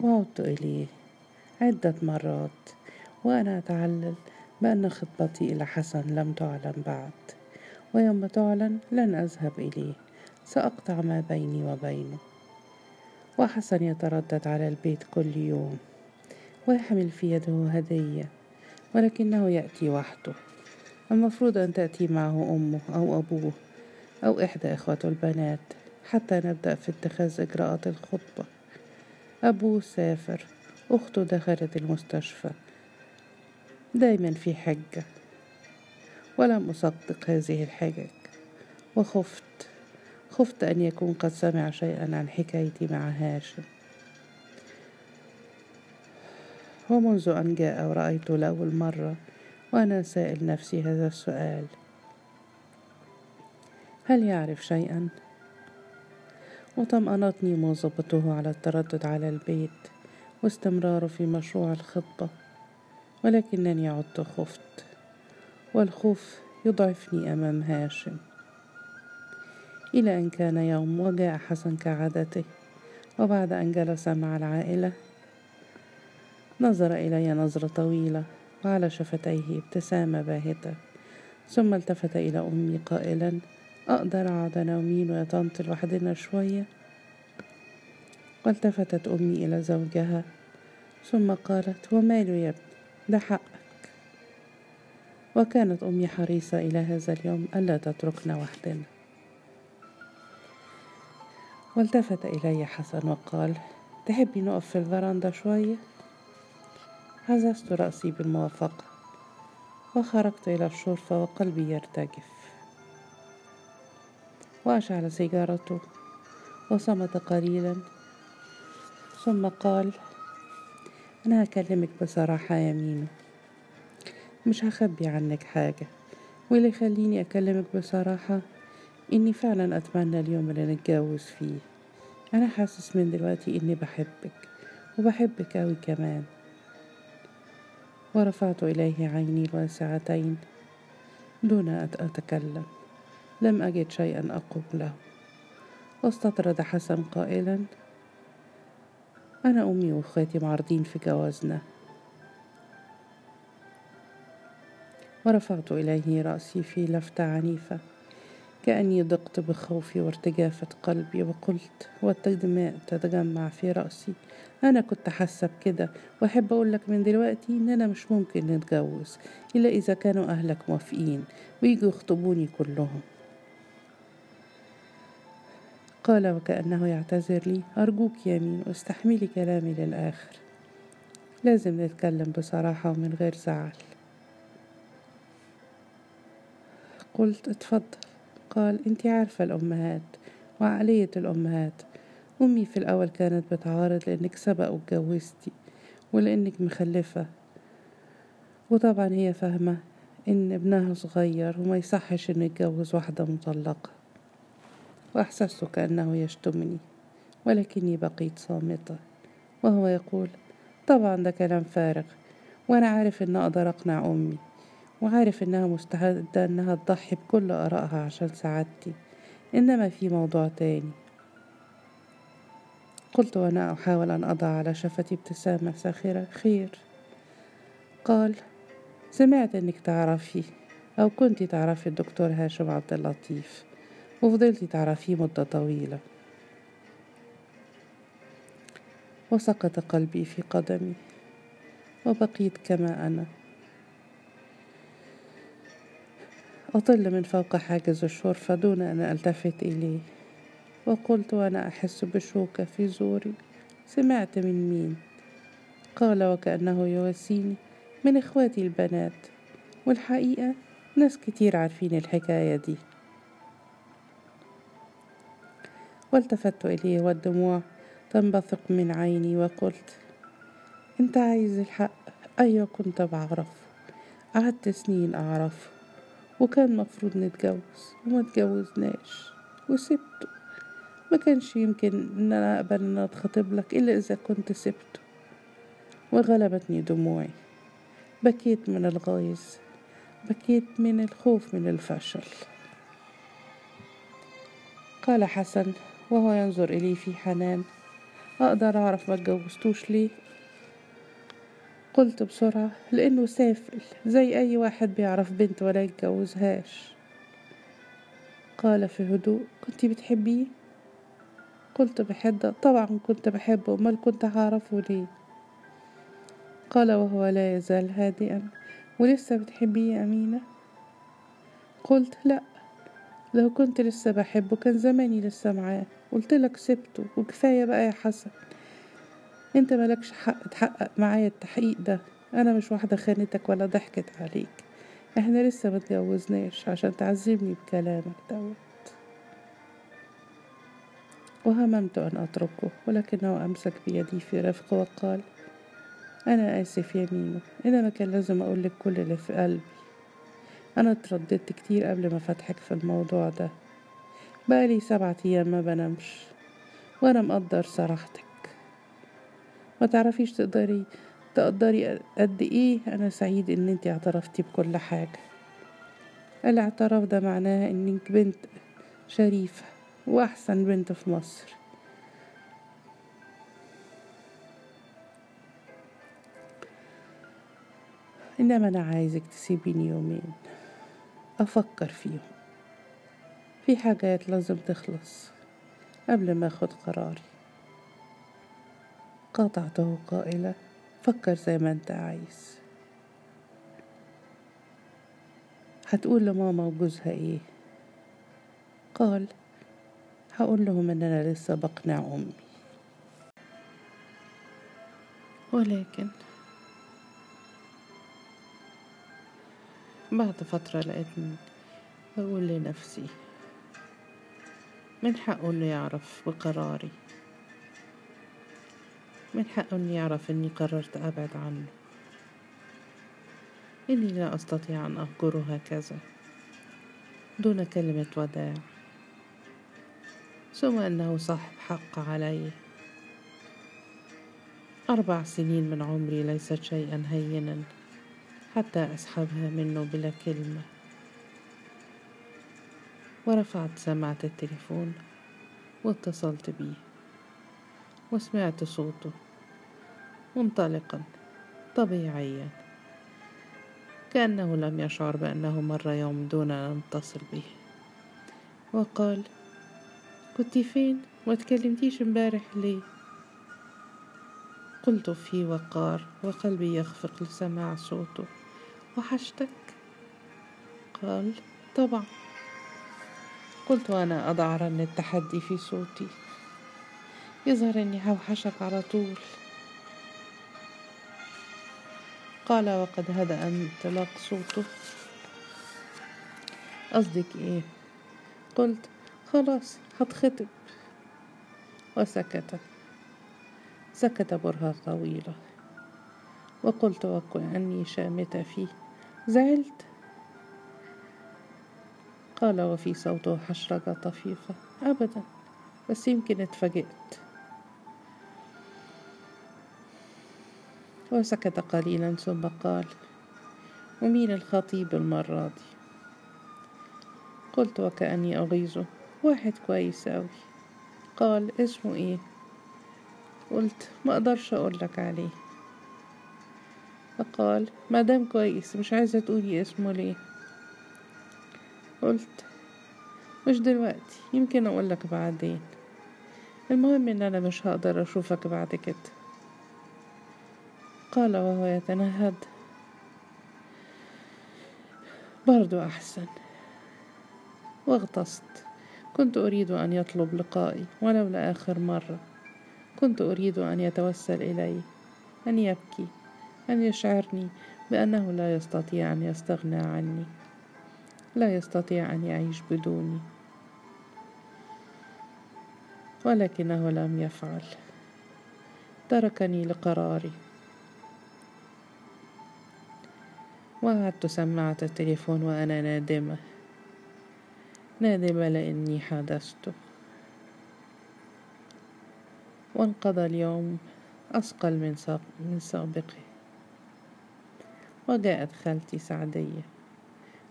وعدت إليه عدة مرات وأنا أتعلل بأن خطبتي إلى حسن لم تعلن بعد ويوم تعلن لن أذهب إليه سأقطع ما بيني وبينه. وحسن يتردد على البيت كل يوم ويحمل في يده هدية ولكنه يأتي وحده. المفروض أن تأتي معه أمه أو أبوه أو إحدى إخوته البنات حتى نبدأ في اتخاذ إجراءات الخطبة. أبوه سافر أخته دخلت المستشفى. دايما في حجة. ولم أصدق هذه الحجج. وخفت. خفت أن يكون قد سمع شيئا عن حكايتي مع هاشم. ومنذ أن جاء ورأيته لأول مرة وأنا سائل نفسي هذا السؤال. هل يعرف شيئا؟ وطمأنتني مواظبته على التردد على البيت واستمراره في مشروع الخطبة ولكنني عدت خفت والخوف يضعفني أمام هاشم. إلى أن كان يوم وجاء حسن كعادته وبعد أن جلس مع العائلة نظر إلي نظرة طويلة وعلى شفتيه ابتسامة باهتة ثم التفت إلى أمي قائلا أقدر أقعد أنا ومين ويا طنط لوحدنا شوية؟ والتفتت أمي إلى زوجها ثم قالت وماله يا ابني ده حقك. وكانت أمي حريصة إلى هذا اليوم ألا تتركنا وحدنا. والتفت إلي حسن وقال تحبي نقف في الفرندا شوية؟ هززت رأسي بالموافقة وخرجت إلى الشرفة وقلبي يرتجف. وأشعل سيجارته وصمت قليلا ثم قال أنا هكلمك بصراحة يا مينو. مش هخبي عنك حاجة واللي يخليني أكلمك بصراحة إني فعلا أتمنى اليوم اللي نتجوز فيه. أنا حاسس من دلوقتي إني بحبك وبحبك أوي كمان. ورفعت إليه عيني الواسعتين دون أن أتكلم. لم أجد شيئا أقول له. واستطرد حسن قائلا أنا أمي وأخواتي معارضين في جوازنا. ورفعت إليه رأسي في لفتة عنيفة كأني ضقت بخوفي وارتجافة قلبي وقلت والدماء تتجمع في رأسي. أنا كنت حاسة بكده وأحب أقول لك من دلوقتي إننا مش ممكن نتجوز إلا إذا كانوا أهلك موافقين ويجوا يخطبوني كلهم. قال وكأنه يعتذر لي أرجوك يا مين استحملي كلامي للآخر. لازم نتكلم بصراحة ومن غير زعل. قلت اتفضل. قال انت عارفة الأمهات وعقلية الأمهات. أمي في الأول كانت بتعارض لأنك سبق واتجوزتي ولأنك مخلفة. وطبعا هي فاهمة إن ابنها صغير وما يصحش إنه يتجوز واحدة مطلقة. وأحسست كأنه يشتمني ولكني بقيت صامتة. وهو يقول طبعا ده كلام فارغ وأنا عارف إن أقدر أقنع أمي وعارف إنها مستعدة إنها تضحي بكل آرائها عشان سعادتي. إنما في موضوع تاني. قلت وأنا أحاول أن أضع على شفتي ابتسامة ساخرة خير. قال سمعت إنك تعرفي أو كنت تعرفي الدكتور هاشم عبد اللطيف. وفضلتي تعرفيه مدة طويلة. وسقط قلبي في قدمي وبقيت كما أنا. أطل من فوق حاجز الشرفة دون أن ألتفت إليه. وقلت وأنا أحس بشوكة في زوري سمعت من مين؟ قال وكأنه يواسيني من إخواتي البنات. والحقيقة ناس كتير عارفين الحكاية دي. والتفت إليه والدموع تنبثق من عيني وقلت أنت عايز الحق أيوه كنت بعرفه قعدت سنين اعرفه وكان مفروض نتجوز وما تجوزناش وسبته. ما كانش يمكن إن أنا أقبل إن أتخطب لك إلا إذا كنت سبته. وغلبتني دموعي. بكيت من الغيظ بكيت من الخوف من الفشل. قال حسن وهو ينظر إلي في حنان. أقدر أعرف ما اتجوزتوش ليه؟ قلت بسرعة لأنه سافل زي أي واحد بيعرف بنت ولا يتجوزهاش. قال في هدوء كنت بتحبيه؟ قلت بحدة طبعا كنت بحبه أمال كنت هعرفه ليه؟ قال وهو لا يزال هادئا ولسه بتحبيه يا أمينة؟ قلت لا. لو كنت لسه بحبه كان زماني لسه معاه. قلت لك سبته وكفاية بقى يا حسن. أنت ملكش حق تحقق معايا التحقيق ده. أنا مش واحدة خانتك ولا ضحكت عليك. إحنا لسه متجوزناش عشان تعذبني بكلامك دوت. وهممت أن أتركه ولكنه أمسك بيدي في رفق وقال أنا آسف يا مينو إنما كان لازم أقولك كل اللي في قلبي. أنا اترددت كتير قبل ما فتحك في الموضوع ده. بقالي سبعة أيام ما بنامش وأنا مقدر صراحتك. ما تعرفيش تقدري تقدري قد إيه أنا سعيد إن أنت اعترفتي بكل حاجة. الاعتراف ده معناه إنك بنت شريفة وأحسن بنت في مصر. إنما أنا عايزك تسيبيني يومين. أفكر فيهم. في حاجات لازم تخلص قبل ما أخد قراري. قاطعته قائلة فكر زي ما أنت عايز. هتقول لماما وجوزها إيه؟ قال هقول لهم إن أنا لسه بقنع أمي. ولكن بعد فترة لقيتني بقول لنفسي من حقه إنه يعرف بقراري. من حقه إنه يعرف إني قررت أبعد عنه. إني لا أستطيع أن أهجره هكذا دون كلمة وداع. ثم أنه صاحب حق علي. أربع سنين من عمري ليست شيئا هينا. حتى أسحبها منه بلا كلمة. ورفعت سماعة التليفون واتصلت بيه وسمعت صوته منطلقا طبيعيا. كأنه لم يشعر بأنه مر يوم دون أن أتصل به. وقال كنت فين؟ ما تكلمتيش امبارح ليه؟ قلت في وقار وقلبي يخفق لسماع صوته. وحشتك؟ قال طبعا. قلت وأنا أضع رن التحدي في صوتي. يظهر أني هوحشك على طول. قال وقد هدأ انطلاق صوته. قصدك إيه؟ قلت خلاص هتخطب. وسكت سكت برهة طويلة. وقلت وكأني شامتة فيه. زعلت. قال وفي صوته حشرجة طفيفة. أبدا. بس يمكن اتفاجئت. وسكت قليلا ثم قال ومين الخطيب المرة دي؟ قلت وكأني أغيظه واحد كويس أوي. قال اسمه إيه؟ قلت ما أقدرش اقولك عليه. فقال مادام كويس مش عايزة تقولي اسمه ليه قلت مش دلوقتي يمكن اقولك بعدين. المهم إن أنا مش هقدر أشوفك بعد كده. قال وهو يتنهد. برضو أحسن. واغتصت. كنت أريد أن يطلب لقائي ولو لاخر مرة. كنت أريد أن يتوسل إلي أن يبكي. أن يشعرني بأنه لا يستطيع أن يستغنى عني لا يستطيع أن يعيش بدوني ولكنه لم يفعل. تركني لقراري. وعدت سماعة التليفون وأنا نادمة. نادمة لأني حدثت. وانقضى اليوم أثقل من سابقه وجاءت خالتي سعدية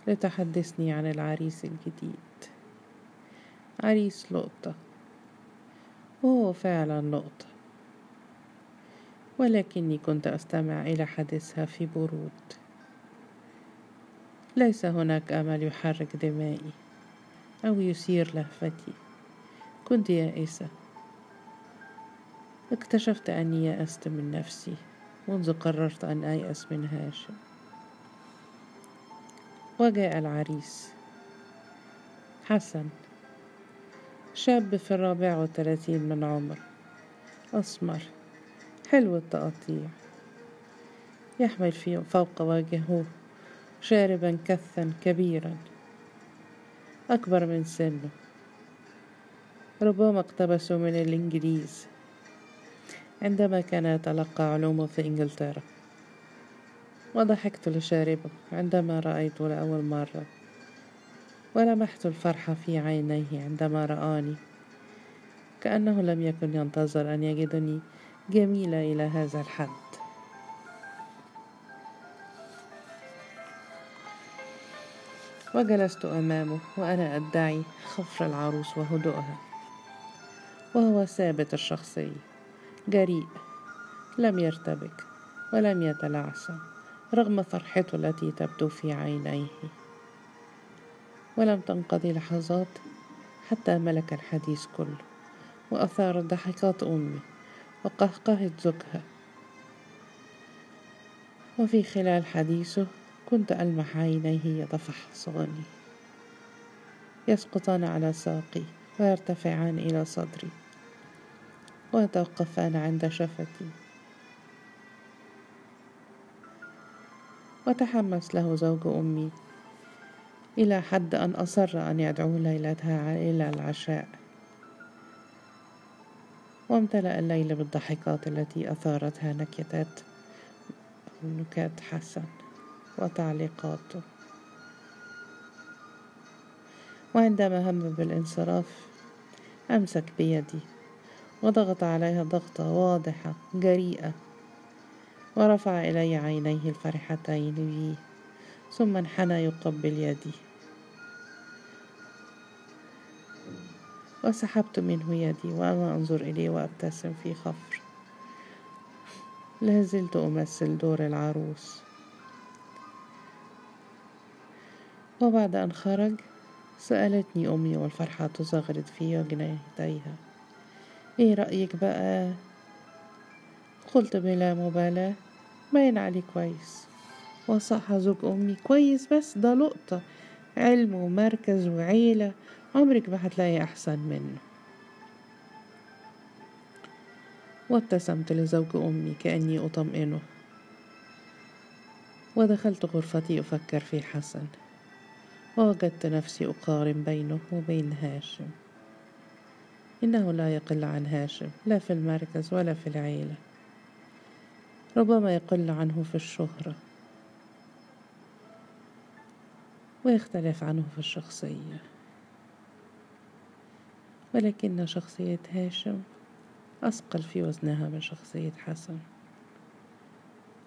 لتحدثني عن العريس الجديد. عريس لقطة وهو فعلا لقطة ولكني كنت أستمع إلى حديثها في برود. ليس هناك أمل يحرك دمائي أو يثير لهفتي. كنت يائسة. اكتشفت أني يأست من نفسي منذ قررت أن أيأس من هاشم. وجاء العريس. حسن شاب في الرابع والثلاثين من عمر. أسمر حلو التقطيع. يحمل في فوق وجهه شاربا كثا كبيرا. أكبر من سنه. ربما اقتبسوا من الإنجليز. عندما كان يتلقى علومه في إنجلترا. وضحكت لشاربه عندما رأيته لأول مرة ولمحت الفرحة في عينيه عندما رآني. كأنه لم يكن ينتظر أن يجدني جميلة إلى هذا الحد. وجلست أمامه وأنا أدعي خفر العروس وهدوءها. وهو ثابت الشخصية جريء لم يرتبك ولم يتلعثم. رغم فرحته التي تبدو في عينيه. ولم تنقضي لحظات حتى ملك الحديث كله وأثارت ضحكات أمي وقهقهة زوجها. وفي خلال حديثه كنت ألمح عينيه يتفحصان. يسقطان على ساقي ويرتفعان إلى صدري ويتوقفان عند شفتي. وتحمس له زوج أمي إلى حد أن أصر أن يدعو ليلتها إلى العشاء. وامتلأ الليل بالضحكات التي أثارتها نكتات نكات حسن وتعليقاته وعندما هم بالانصراف أمسك بيدي وضغط عليها ضغطة واضحة جريئة. ورفع إلي عينيه الفرحتين بي ثم انحنى يقبل يدي وسحبت منه يدي وأنا أنظر إليه وأبتسم في خفر. لازلت أمثل دور العروس. وبعد أن خرج سألتني أمي والفرحة تزغرد في جنيتيها إيه رأيك بقى؟ قلت بلا مبالاة. باين عليه كويس وصح زوج أمي كويس بس ده لقطة. علم ومركز وعيلة عمرك ما هتلاقي أحسن منه. وابتسمت لزوج أمي كأني أطمئنه. ودخلت غرفتي أفكر في حسن. ووجدت نفسي أقارن بينه وبين هاشم. إنه لا يقل عن هاشم لا في المركز ولا في العيلة. ربما يقل عنه في الشهرة. ويختلف عنه في الشخصية. ولكن شخصية هاشم أثقل في وزنها من شخصية حسن.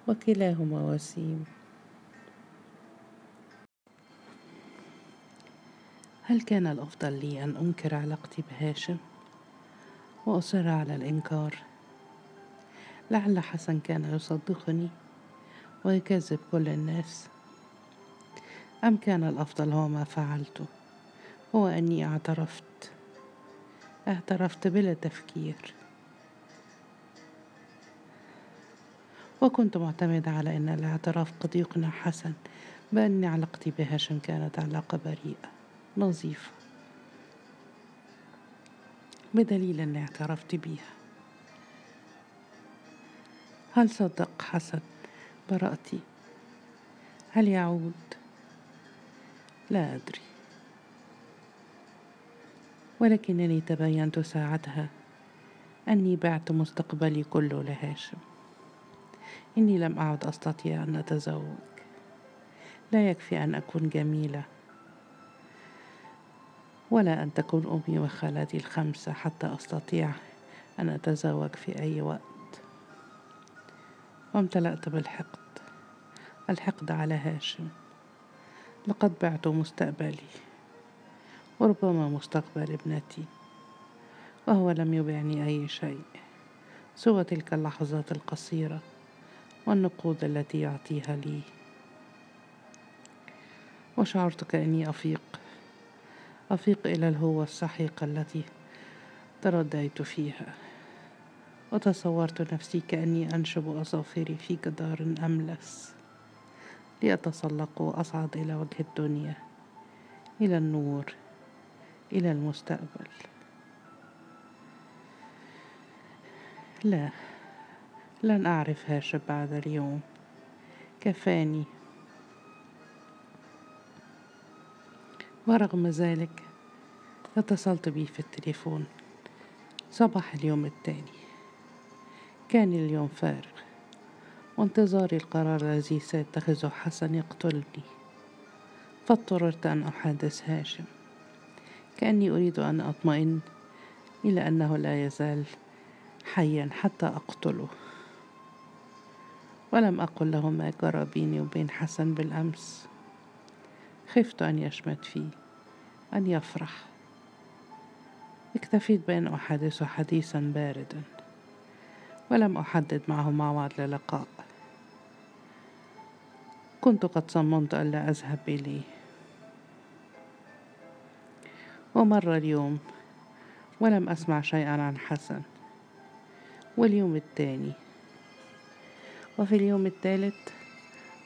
وكلاهما وسيم. هل كان الأفضل لي أن أنكر علاقتي بهاشم وأصر على الإنكار؟ لعل حسن كان يصدقني ويكذب كل الناس. أم كان الأفضل هو ما فعلته هو أني اعترفت. اعترفت بلا تفكير. وكنت معتمدة على أن الاعتراف قد يقنع حسن بأن علاقتي بهاشم كانت علاقة بريئة نظيفة. بدليل أني اعترفت بيها. هل صدق حسن براءتي؟ هل يعود؟ لا أدري. ولكنني تبينت ساعتها أني بعت مستقبلي كله لهاشم. إني لم أعد أستطيع أن أتزوج. لا يكفي أن أكون جميلة. ولا أن تكون أمي وخالتي الخمسة حتى أستطيع أن أتزوج في أي وقت. وامتلأت بالحقد. الحقد على هاشم. لقد بعت مستقبلي. وربما مستقبل ابنتي. وهو لم يبعني أي شيء. سوى تلك اللحظات القصيرة والنقود التي يعطيها لي. وشعرت كأني أفيق. أفيق إلى الهوة السحيقة التي ترديت فيها. وتصورت نفسي كأني أنشب أظافري في جدار أملس لأتسلق وأصعد إلى وجه الدنيا إلى النور إلى المستقبل. لا لن أعرف هاشم بعد اليوم. كفاني. ورغم ذلك اتصلت بي في التليفون. صباح اليوم التالي. كان اليوم فارغ. وانتظاري القرار الذي سيتخذه حسن يقتلني. فاضطررت أن أحادث هاشم. كأني أريد أن أطمئن إلى أنه لا يزال حيا حتى أقتله. ولم أقل له ما جرى بيني وبين حسن بالأمس. خفت أن يشمت فيه أن يفرح. اكتفيت بأن أحادثه حديثا باردا. ولم أحدد معه موعد للقاء. كنت قد صممت ألا أذهب إليه. ومر اليوم ولم أسمع شيئا عن حسن. واليوم الثاني. وفي اليوم الثالث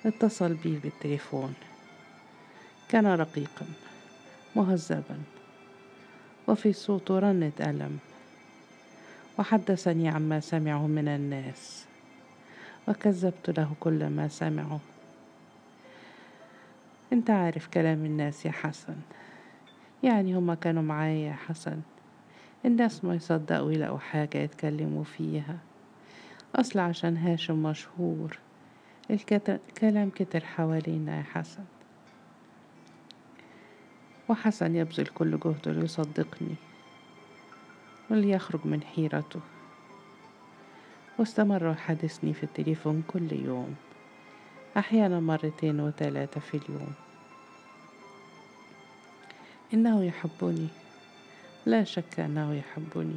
اتصل بي بالتليفون. كان رقيقا مهذبا. وفي صوته رنة ألم. وحدثني عما سمعه من الناس. وكذبت له كل ما سمعه. انت عارف كلام الناس يا حسن. يعني هما كانوا معايا يا حسن. الناس ما يصدقوا يلاقوا حاجة يتكلموا فيها. أصل عشان هاشم مشهور. الكلام كتر حوالينا يا حسن. وحسن يبذل كل جهده ليصدقني. وليخرج من حيرته. واستمر يحدثني في التليفون كل يوم. أحيانا مرتين وثلاثة في اليوم. إنه يحبني. لا شك أنه يحبني.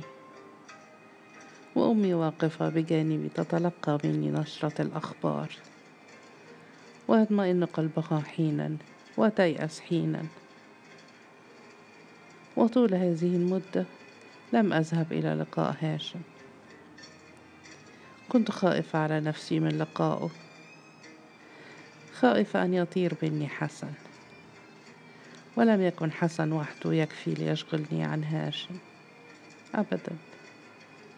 وأمي واقفة بجانبي تتلقى مني نشرة الأخبار. ويطمئن قلبها حينا وتيأس حينا. وطول هذه المدة لم أذهب إلى لقاء هاشم. كنت خائفة على نفسي من لقائه خائفة أن يطير مني حسن. ولم يكن حسن وحده يكفي ليشغلني عن هاشم. أبدا.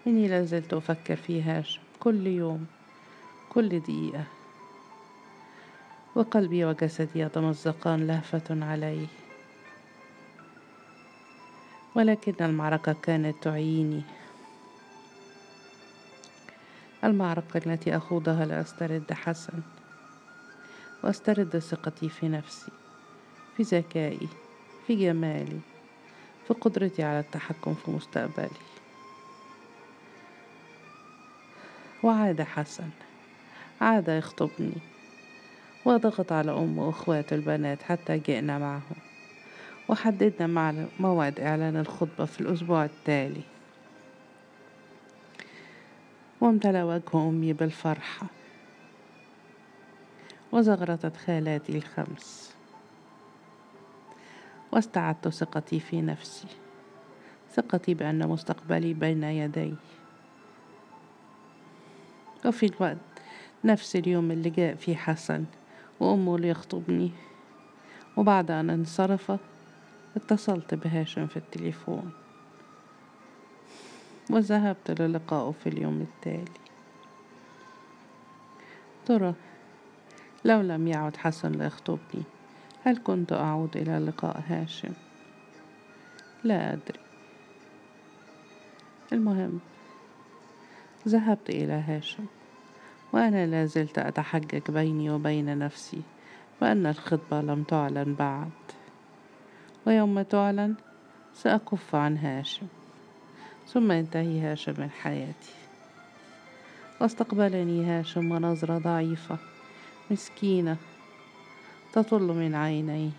إني لازلت أفكر في هاشم كل يوم كل دقيقة. وقلبي وجسدي يتمزقان لهفة عليه. ولكن المعركة كانت تعيني. المعركة التي أخوضها لأسترد حسن وأسترد ثقتي في نفسي في ذكائي في جمالي في قدرتي على التحكم في مستقبلي. وعاد حسن عاد يخطبني وضغط على أم وأخواته البنات حتى جئنا معهم. وحددنا مع موعد إعلان الخطبة في الأسبوع التالي. وامتلأ وجه أمي بالفرحة. وزغرطت خالاتي الخمس. واستعدت ثقتي في نفسي. ثقتي بأن مستقبلي بين يدي. وفي الوقت نفس اليوم اللي جاء فيه حسن وأمه ليخطبني. وبعد أن انصرف اتصلت بهاشم في التليفون وذهبت للقائه في اليوم التالي. ترى لو لم يعد حسن ليخطبني هل كنت أعود إلى لقاء هاشم؟ لا أدري. المهم ذهبت إلى هاشم وأنا لا زلت أتحجج بيني وبين نفسي بأن الخطبة لم تعلن بعد. ويوم تعلن سأكف عن هاشم ثم ينتهي هاشم من حياتي. واستقبلني هاشم ونظرة ضعيفة مسكينة تطل من عينيه.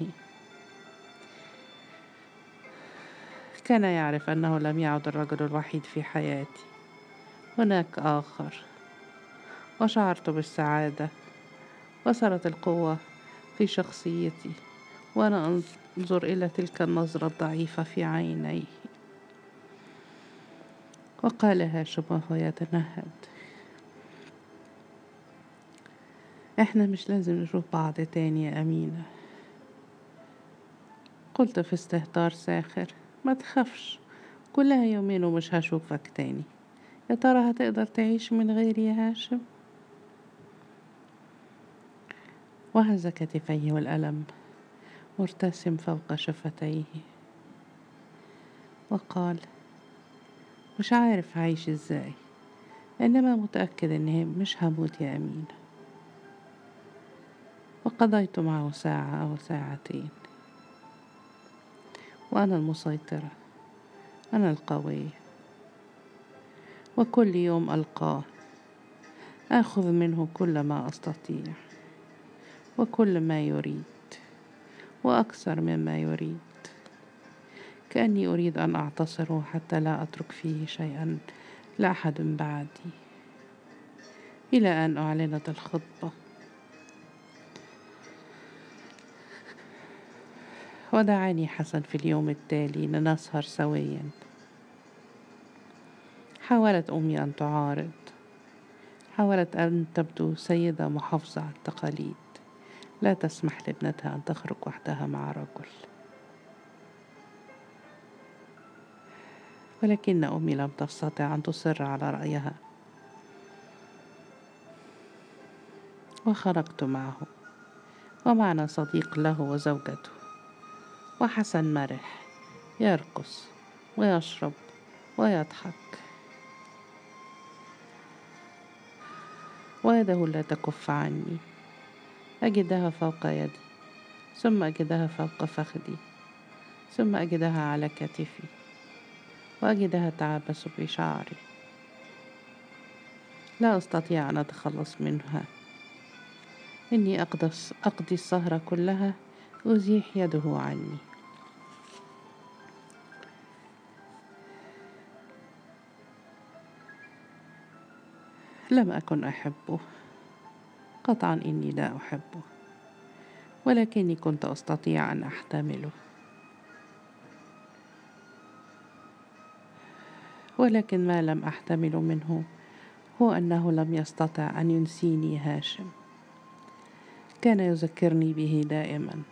كان يعرف أنه لم يعد الرجل الوحيد في حياتي. هناك آخر. وشعرت بالسعادة وصلت القوة في شخصيتي. وأنا أنظر إلى تلك النظرة الضعيفة في عينيه وقال هاشم وهو يتنهد. إحنا مش لازم نشوف بعض تاني يا أمينة. قلت في استهتار ساخر ما تخافش كلها يومين ومش هشوفك تاني. يا ترى هتقدر تعيش من غيري يا هاشم؟ وهز كتفيه والألم مرتسم فوق شفتيه. وقال مش عارف هعيش إزاي إنما متأكد اني مش هموت يا أمين. وقضيت معه ساعة أو ساعتين. وأنا المسيطرة أنا القوية وكل يوم ألقاه آخذ منه كل ما أستطيع وكل ما يريد. وأكثر مما يريد. كأني أريد أن اعتصره حتى لا أترك فيه شيئا لاحد بعدي. إلى أن أعلنت الخطبة. ودعاني حسن في اليوم التالي لنسهر سويا. حاولت أمي أن تعارض. حاولت أن تبدو سيدة محافظة على التقاليد. لا تسمح لابنتها أن تخرج وحدها مع رجل. ولكن أمي لم تستطع أن تصر على رأيها. وخرجت معه. ومعنا صديق له وزوجته. وحسن مرح. يرقص. ويشرب. ويضحك. ويده لا تكف عني. أجدها فوق يدي ثم أجدها فوق فخدي ثم أجدها على كتفي وأجدها تعبس بشعري. لا أستطيع أن أتخلص منها. إني أقضي السهرة كلها أزيح يده عني. لم أكن أحبه. قطعا إني لا أحبه ولكني كنت أستطيع أن أحتمله. ولكن ما لم أحتمل منه هو أنه لم يستطع أن ينسيني هاشم. كان يذكرني به دائما.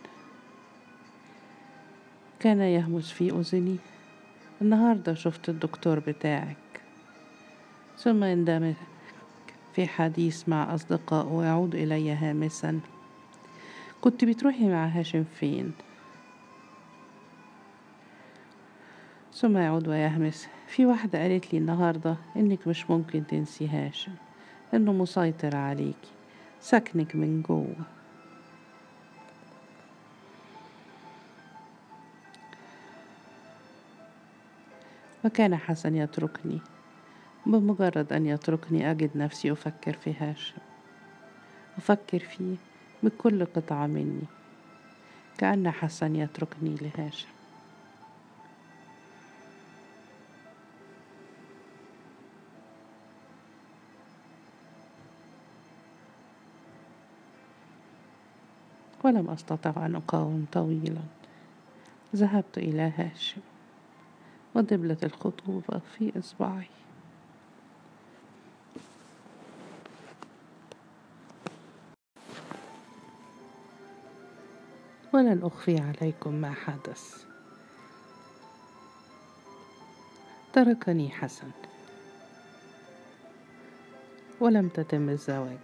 كان يهمس في أذني. النهاردة شفت الدكتور بتاعك. ثم عندما في حديث مع أصدقاء ويعود إلي هامسا كنت بتروحي مع هاشم فين؟ ثم يعود ويهمس. في واحدة قالت لي النهاردة إنك مش ممكن تنسي هاشم إنه مسيطر عليكي سكنك من جوه. وكان حسن يتركني. بمجرد أن يتركني أجد نفسي أفكر في هاشم أفكر فيه بكل قطعة مني. كأن حسن يتركني لهاشم ولم أستطع أن أقاوم طويلا. ذهبت إلى هاشم ودبلة الخطوبة في إصبعي. ولن أخفي عليكم ما حدث. تركني حسن. ولم تتم الزواج.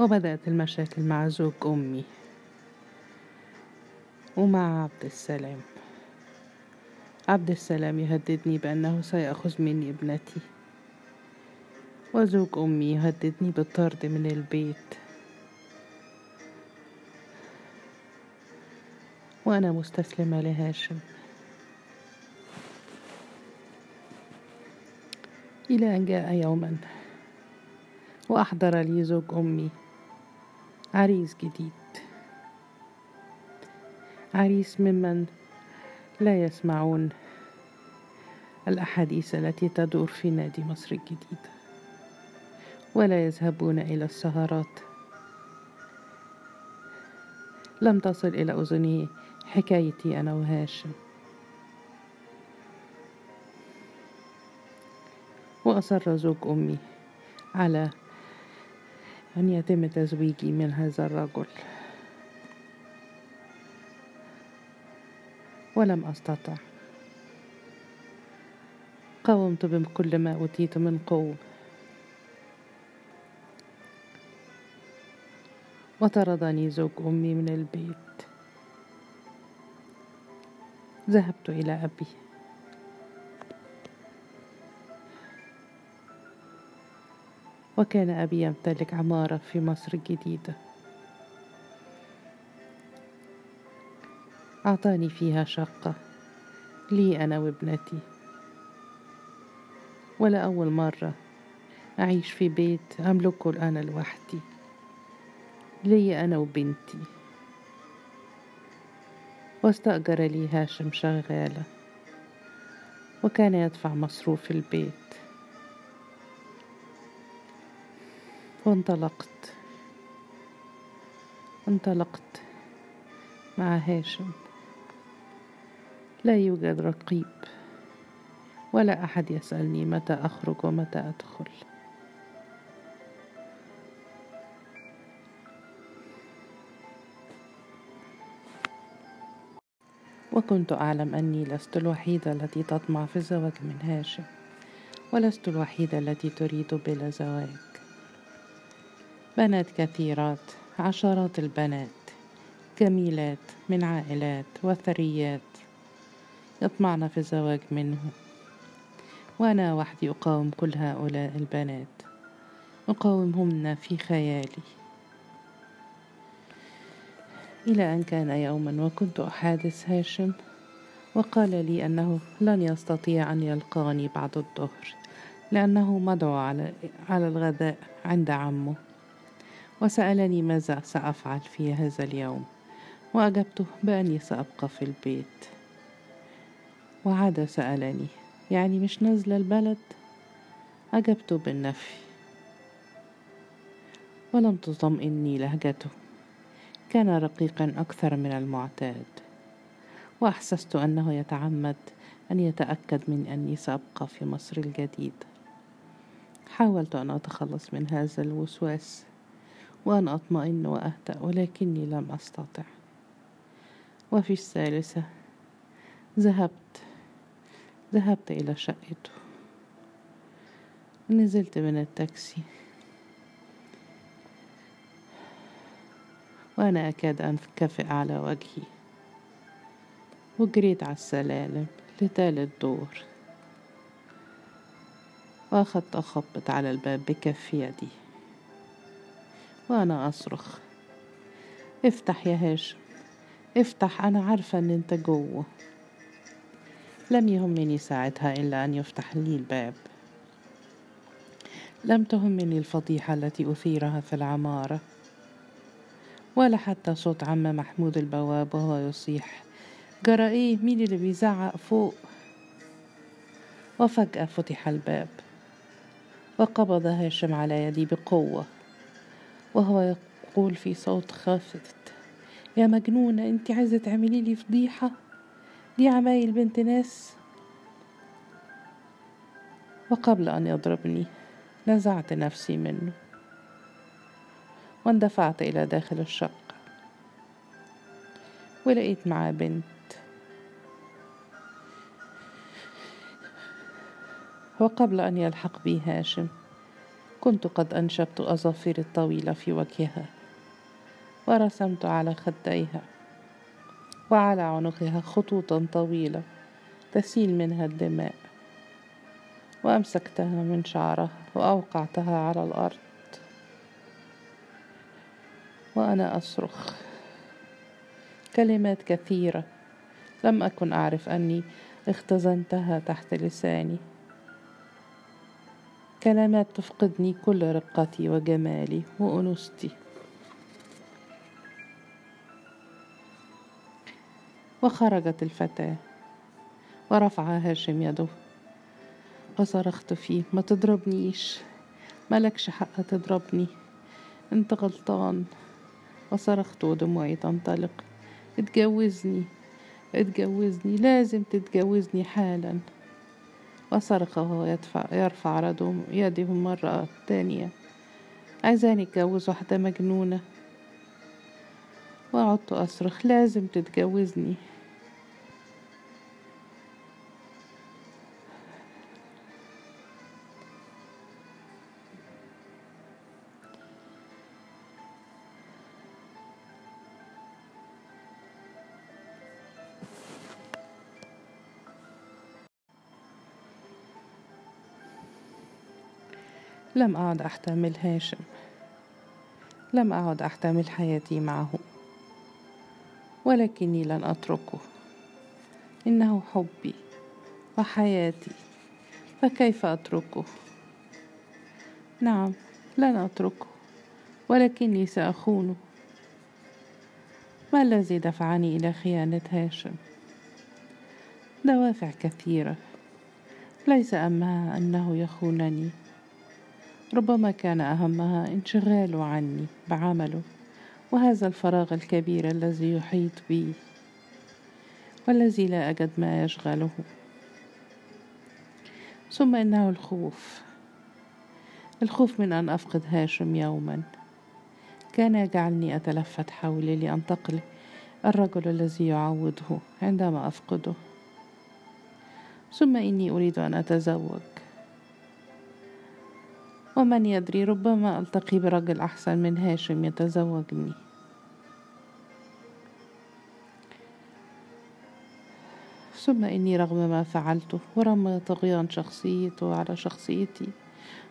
وبدأت المشاكل مع زوج أمي. ومع عبد السلام. عبد السلام يهددني بأنه سيأخذ مني ابنتي. وزوج أمي يهددني بالطرد من البيت. وأنا مستسلمة لهاشم. إلى أن جاء يوما وأحضر لي زوج أمي عريس جديد. عريس ممن لا يسمعون الأحاديث التي تدور في نادي مصر الجديدة ولا يذهبون إلى السهرات. لم تصل إلى أذنه حكايتي أنا وهاشم. وأصر زوج أمي على أن يتم تزويجي من هذا الرجل. ولم أستطع. قاومت بكل ما أوتيت من قوة. وطردني زوج أمي من البيت. ذهبت إلى أبي. وكان أبي يمتلك عمارة في مصر الجديدة. أعطاني فيها شقة. لي أنا وابنتي. ولا أول مرة أعيش في بيت أملكه أنا لوحدي. لي أنا وبنتي. واستأجر لي هاشم شغالة. وكان يدفع مصروف البيت. وانطلقت. انطلقت مع هاشم. لا يوجد رقيب. ولا أحد يسألني متى أخرج ومتى أدخل. وكنت أعلم أني لست الوحيده التي تطمع في الزواج من هاشم ولست الوحيده التي تريد بلا زواج. بنات كثيرات عشرات البنات جميلات من عائلات وثريات يطمعن في الزواج منه. وأنا وحدي أقاوم كل هؤلاء البنات أقاومهن في خيالي. إلى أن كان يوما وكنت أحادث هاشم وقال لي أنه لن يستطيع أن يلقاني بعد الظهر لأنه مدعو على على الغداء عند عمه. وسألني ماذا سأفعل في هذا اليوم وأجبته بأني سأبقى في البيت. وعاد سألني يعني مش نازله البلد؟ أجبت بالنفي. ولم تطمئني لهجته. كان رقيقا أكثر من المعتاد وأحسست أنه يتعمد أن يتأكد من أني سأبقى في مصر الجديده حاولت أن أتخلص من هذا الوسواس وأن أطمئن وأهدأ ولكني لم أستطع. وفي الثالثة ذهبت ذهبت إلى شقته نزلت من التاكسي. وأنا أكاد أنكفئ على وجهي. وجريت على السلالم لتالت دور وأخذت أخبط على الباب بكف يدي. وأنا أصرخ. افتح يا هاشم. افتح أنا عارفة إن أنت جوه. لم يهمني ساعتها إلا أن يفتح لي الباب. لم تهمني الفضيحة التي أثيرها في العمارة. ولا حتى صوت عم محمود البواب وهو يصيح. جرى إيه مين اللي بيزعق فوق؟ وفجأة فتح الباب وقبض هاشم على يدي بقوة وهو يقول في صوت خافت. يا مجنونة انت عايزة تعملي لي فضيحة؟ دي عمايل بنت ناس؟ وقبل أن يضربني نزعت نفسي منه. واندفعت إلى داخل الشقة ولقيت معاه بنت. وقبل أن يلحق بي هاشم كنت قد أنشبت أظافري الطويلة في وجهها ورسمت على خديها وعلى عنقها خطوطا طويلة تسيل منها الدماء وأمسكتها من شعرها وأوقعتها على الأرض. وأنا أصرخ. كلمات كثيرة. لم أكن أعرف أني اختزنتها تحت لساني. كلمات تفقدني كل رقتي وجمالي وأنوثتي. وخرجت الفتاة. ورفع هاشم يده. وصرخت فيه. ما تضربنيش. ملكش حق تضربني. انت غلطان. وصرخت ودموعي تنطلق. اتجوزني اتجوزني لازم تتجوزني حالا. وصرخ وهو يدفع يرفع يده مرة تانية. عايزاني اتجوز واحدة مجنونة. وقعدت أصرخ لازم تتجوزني. لم أعد أحتمل هاشم. لم أعد أحتمل حياتي معه. ولكني لن أتركه. إنه حبي وحياتي. فكيف أتركه؟ نعم لن أتركه. ولكني سأخونه. ما الذي دفعني إلى خيانة هاشم؟ دوافع كثيرة. ليس أهمها أنه يخونني. ربما كان أهمها انشغاله عني بعمله وهذا الفراغ الكبير الذي يحيط بي والذي لا أجد ما يشغله. ثم إنه الخوف. الخوف من أن أفقد هاشم يوما. كان يجعلني أتلفت حولي لأنتقل الرجل الذي يعوضه عندما أفقده. ثم إني أريد أن أتزوج. ومن يدري ربما ألتقي برجل أحسن من هاشم يتزوجني. ثم إني رغم ما فعلته ورغم طغيان شخصيته على شخصيتي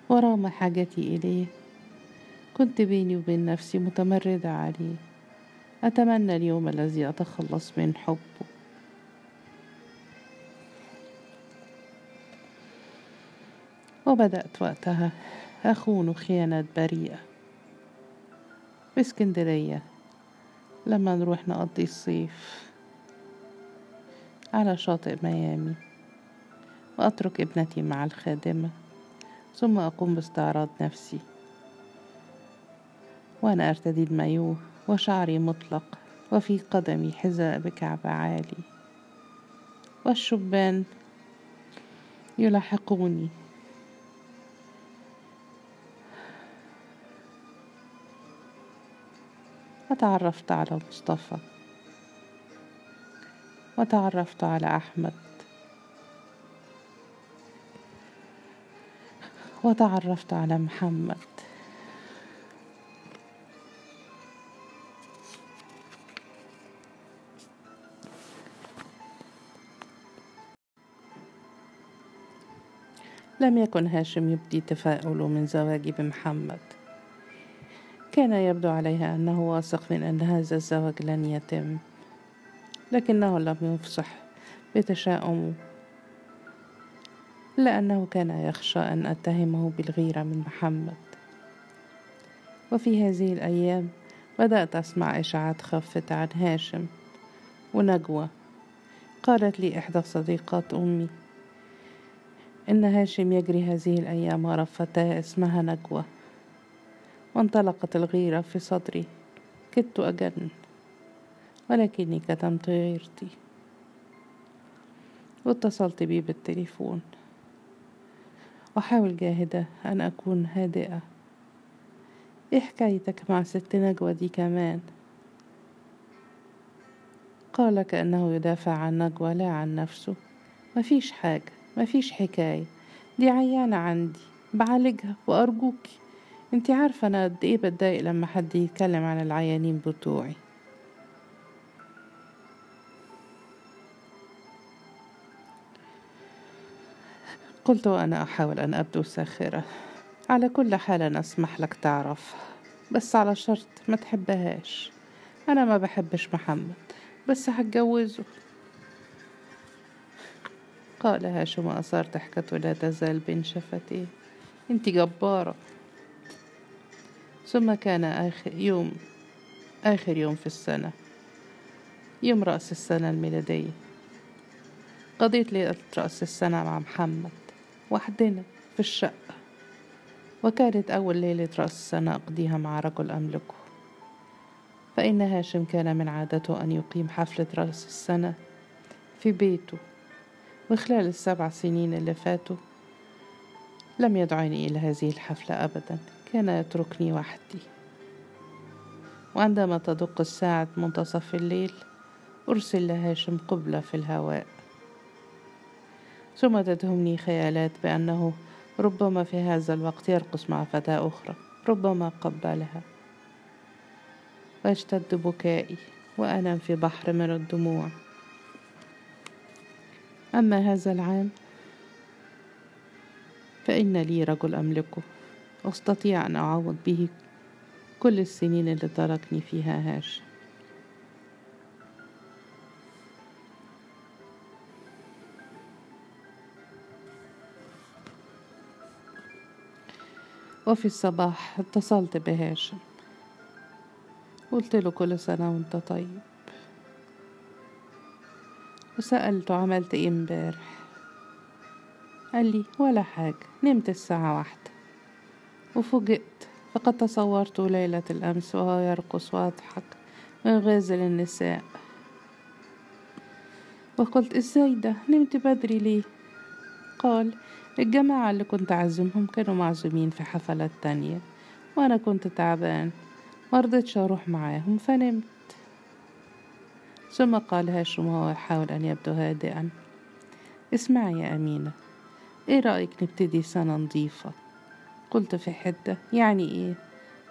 ورغم حاجتي إليه كنت بيني وبين نفسي متمردة عليه. أتمنى اليوم الذي أتخلص من حبه. وبدأت وقتها أخون خيانات بريئة. باسكندرية لما نروح نقضي الصيف على شاطئ ميامي وأترك ابنتي مع الخادمة ثم أقوم باستعراض نفسي. وأنا أرتدي المايوه وشعري مطلق وفي قدمي حذاء بكعب عالي. والشبان يلاحقوني. وتعرفت على مصطفى وتعرفت على أحمد وتعرفت على محمد. لم يكن هاشم يبدي تفاؤله من زواجي بمحمد كان يبدو عليها أنه واثق من أن هذا الزواج لن يتم لكنه لم يفصح بتشاؤمه لأنه كان يخشى أن أتهمه بالغيرة من محمد. وفي هذه الأيام بدأت أسمع إشاعات خفت عن هاشم ونجوى. قالت لي إحدى صديقات أمي إن هاشم يجري هذه الأيام وراء فتاة اسمها نجوى. وانطلقت الغيرة في صدري. كدت أجن ولكني كتمت غيرتي. واتصلت بي بالتليفون. وحاول جاهدة أن أكون هادئة. إيه حكايتك مع ست نجوى دي كمان؟ قال كأنه يدافع عن نجوى لا عن نفسه. مفيش حاجة مفيش حكاية. دي عيانة عندي. بعالجها وأرجوكي انت عارفة أنا قد إيه بتضايق لما حد يتكلم عن العيانين بتوعي. قلت وأنا أحاول أن أبدو ساخرة. على كل حال أنا أسمح لك تعرف. بس على شرط ما تحبهاش. أنا ما بحبش محمد. بس هتجوزه. قال هاشم أثار ضحكته لا تزال بين شفتيه. أنت جبارة. ثم كان آخر يوم آخر يوم في السنة. يوم رأس السنة الميلادية. قضيت ليلة رأس السنة مع محمد. وحدنا في الشقة. وكانت أول ليلة رأس السنة أقضيها مع رجل أملكه. فإن هاشم كان من عادته أن يقيم حفلة رأس السنة في بيته. وخلال السبع سنين اللي فاتوا لم يدعني إلى هذه الحفلة أبدا. كان يتركني وحدي. وعندما تدق الساعة منتصف الليل أرسل لهاشم قبلة في الهواء. ثم تدهمني خيالات بأنه ربما في هذا الوقت يرقص مع فتاة أخرى ربما قبلها. ويشتد بكائي وأنام في بحر من الدموع. أما هذا العام فإن لي رجل أملكه. أستطيع أن أعوض به كل السنين اللي تركني فيها هاشم وفي الصباح اتصلت بهاشم. قلت له كل سنة وأنت طيب. وسألته عملت إيه امبارح؟ قال لي ولا حاجة نمت الساعة واحدة. وفوجئت فقد تصورت ليلة الأمس وهو يرقص ويضحك ويغازل النساء. وقلت إزاي ده نمت بدري ليه؟ قال الجماعة اللي كنت أعزمهم كانوا معزومين في حفلات تانية وأنا كنت تعبان مرضتش أروح معاهم فنمت. ثم قال هاشم وهو يحاول أن يبدو هادئا اسمعي يا أمينة إيه رأيك نبتدي سنة نظيفة؟ قلت في حدة يعني إيه؟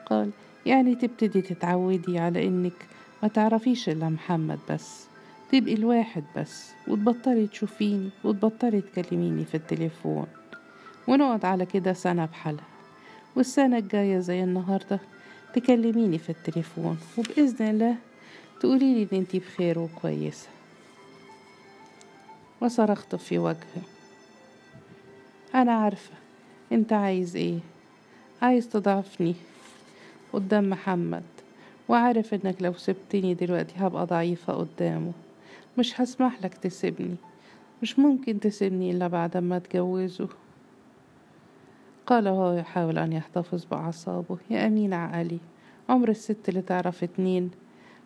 قال يعني تبتدي تتعودي على إنك ما تعرفيش إلا محمد بس تبقي الواحد بس وتبطلي تشوفيني وتبطلي تكلميني في التليفون ونقعد على كده سنة بحالها والسنة الجاية زي النهاردة تكلميني في التليفون وبإذن الله تقولي لي إن أنتي بخير وكويسة. وصرخت في وجهه أنا عارفة أنت عايز إيه. عايز تضعفني قدام محمد وعارف إنك لو سبتني دلوقتي هبقى ضعيفة قدامه. مش هسمح لك تسيبني مش ممكن تسيبني إلا بعد ما أتجوزه. قال وهو يحاول أن يحتفظ بأعصابه. يا أمين عقلي عمر الست اللي تعرف اتنين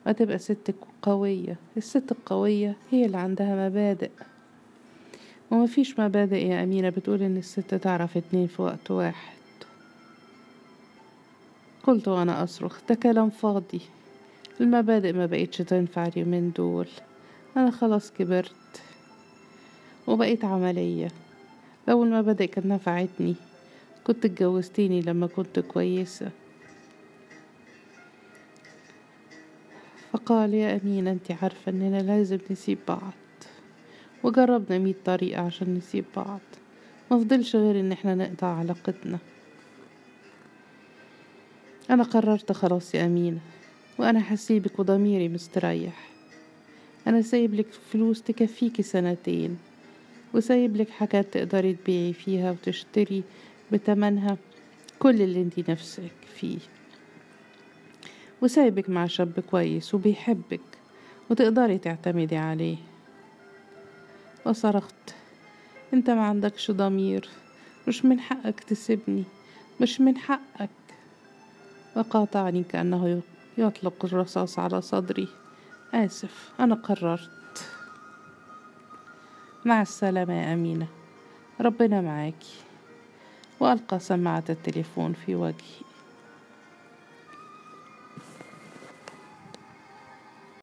ما تبقى ست قوية. الست القوية هي اللي عندها مبادئ. وما فيش مبادئ يا أمينة بتقول إن الست تعرف اتنين في وقت واحد. قلت وأنا أصرخ ده كلام فاضي. المبادئ ما بقيتش تنفع اليومين دول. أنا خلاص كبرت. وبقيت عملية. لو المبادئ كانت نفعتني. كنت اتجوزتيني لما كنت كويسة. فقال يا أمينة أنت عارفة إننا لازم نسيب بعض. وجربنا مية طريقة عشان نسيب بعض. مفضلش غير إن إحنا نقطع علاقتنا. أنا قررت خلاص يا أمينة وأنا هسيبك وضميري مستريح. أنا سايب لك فلوس تكفيكي سنتين وسايب لك حاجات تقدري تبيعي فيها وتشتري بتمنها كل اللي أنتي نفسك فيه. وسايبك مع شاب كويس وبيحبك وتقدري تعتمدي عليه. وصرخت أنت ما عندكش ضمير مش من حقك تسيبني مش من حقك. وقاطعني كأنه يطلق الرصاص على صدري. آسف أنا قررت. مع السلامة يا أمينة. ربنا معاكي وألقى سماعة التليفون في وجهي.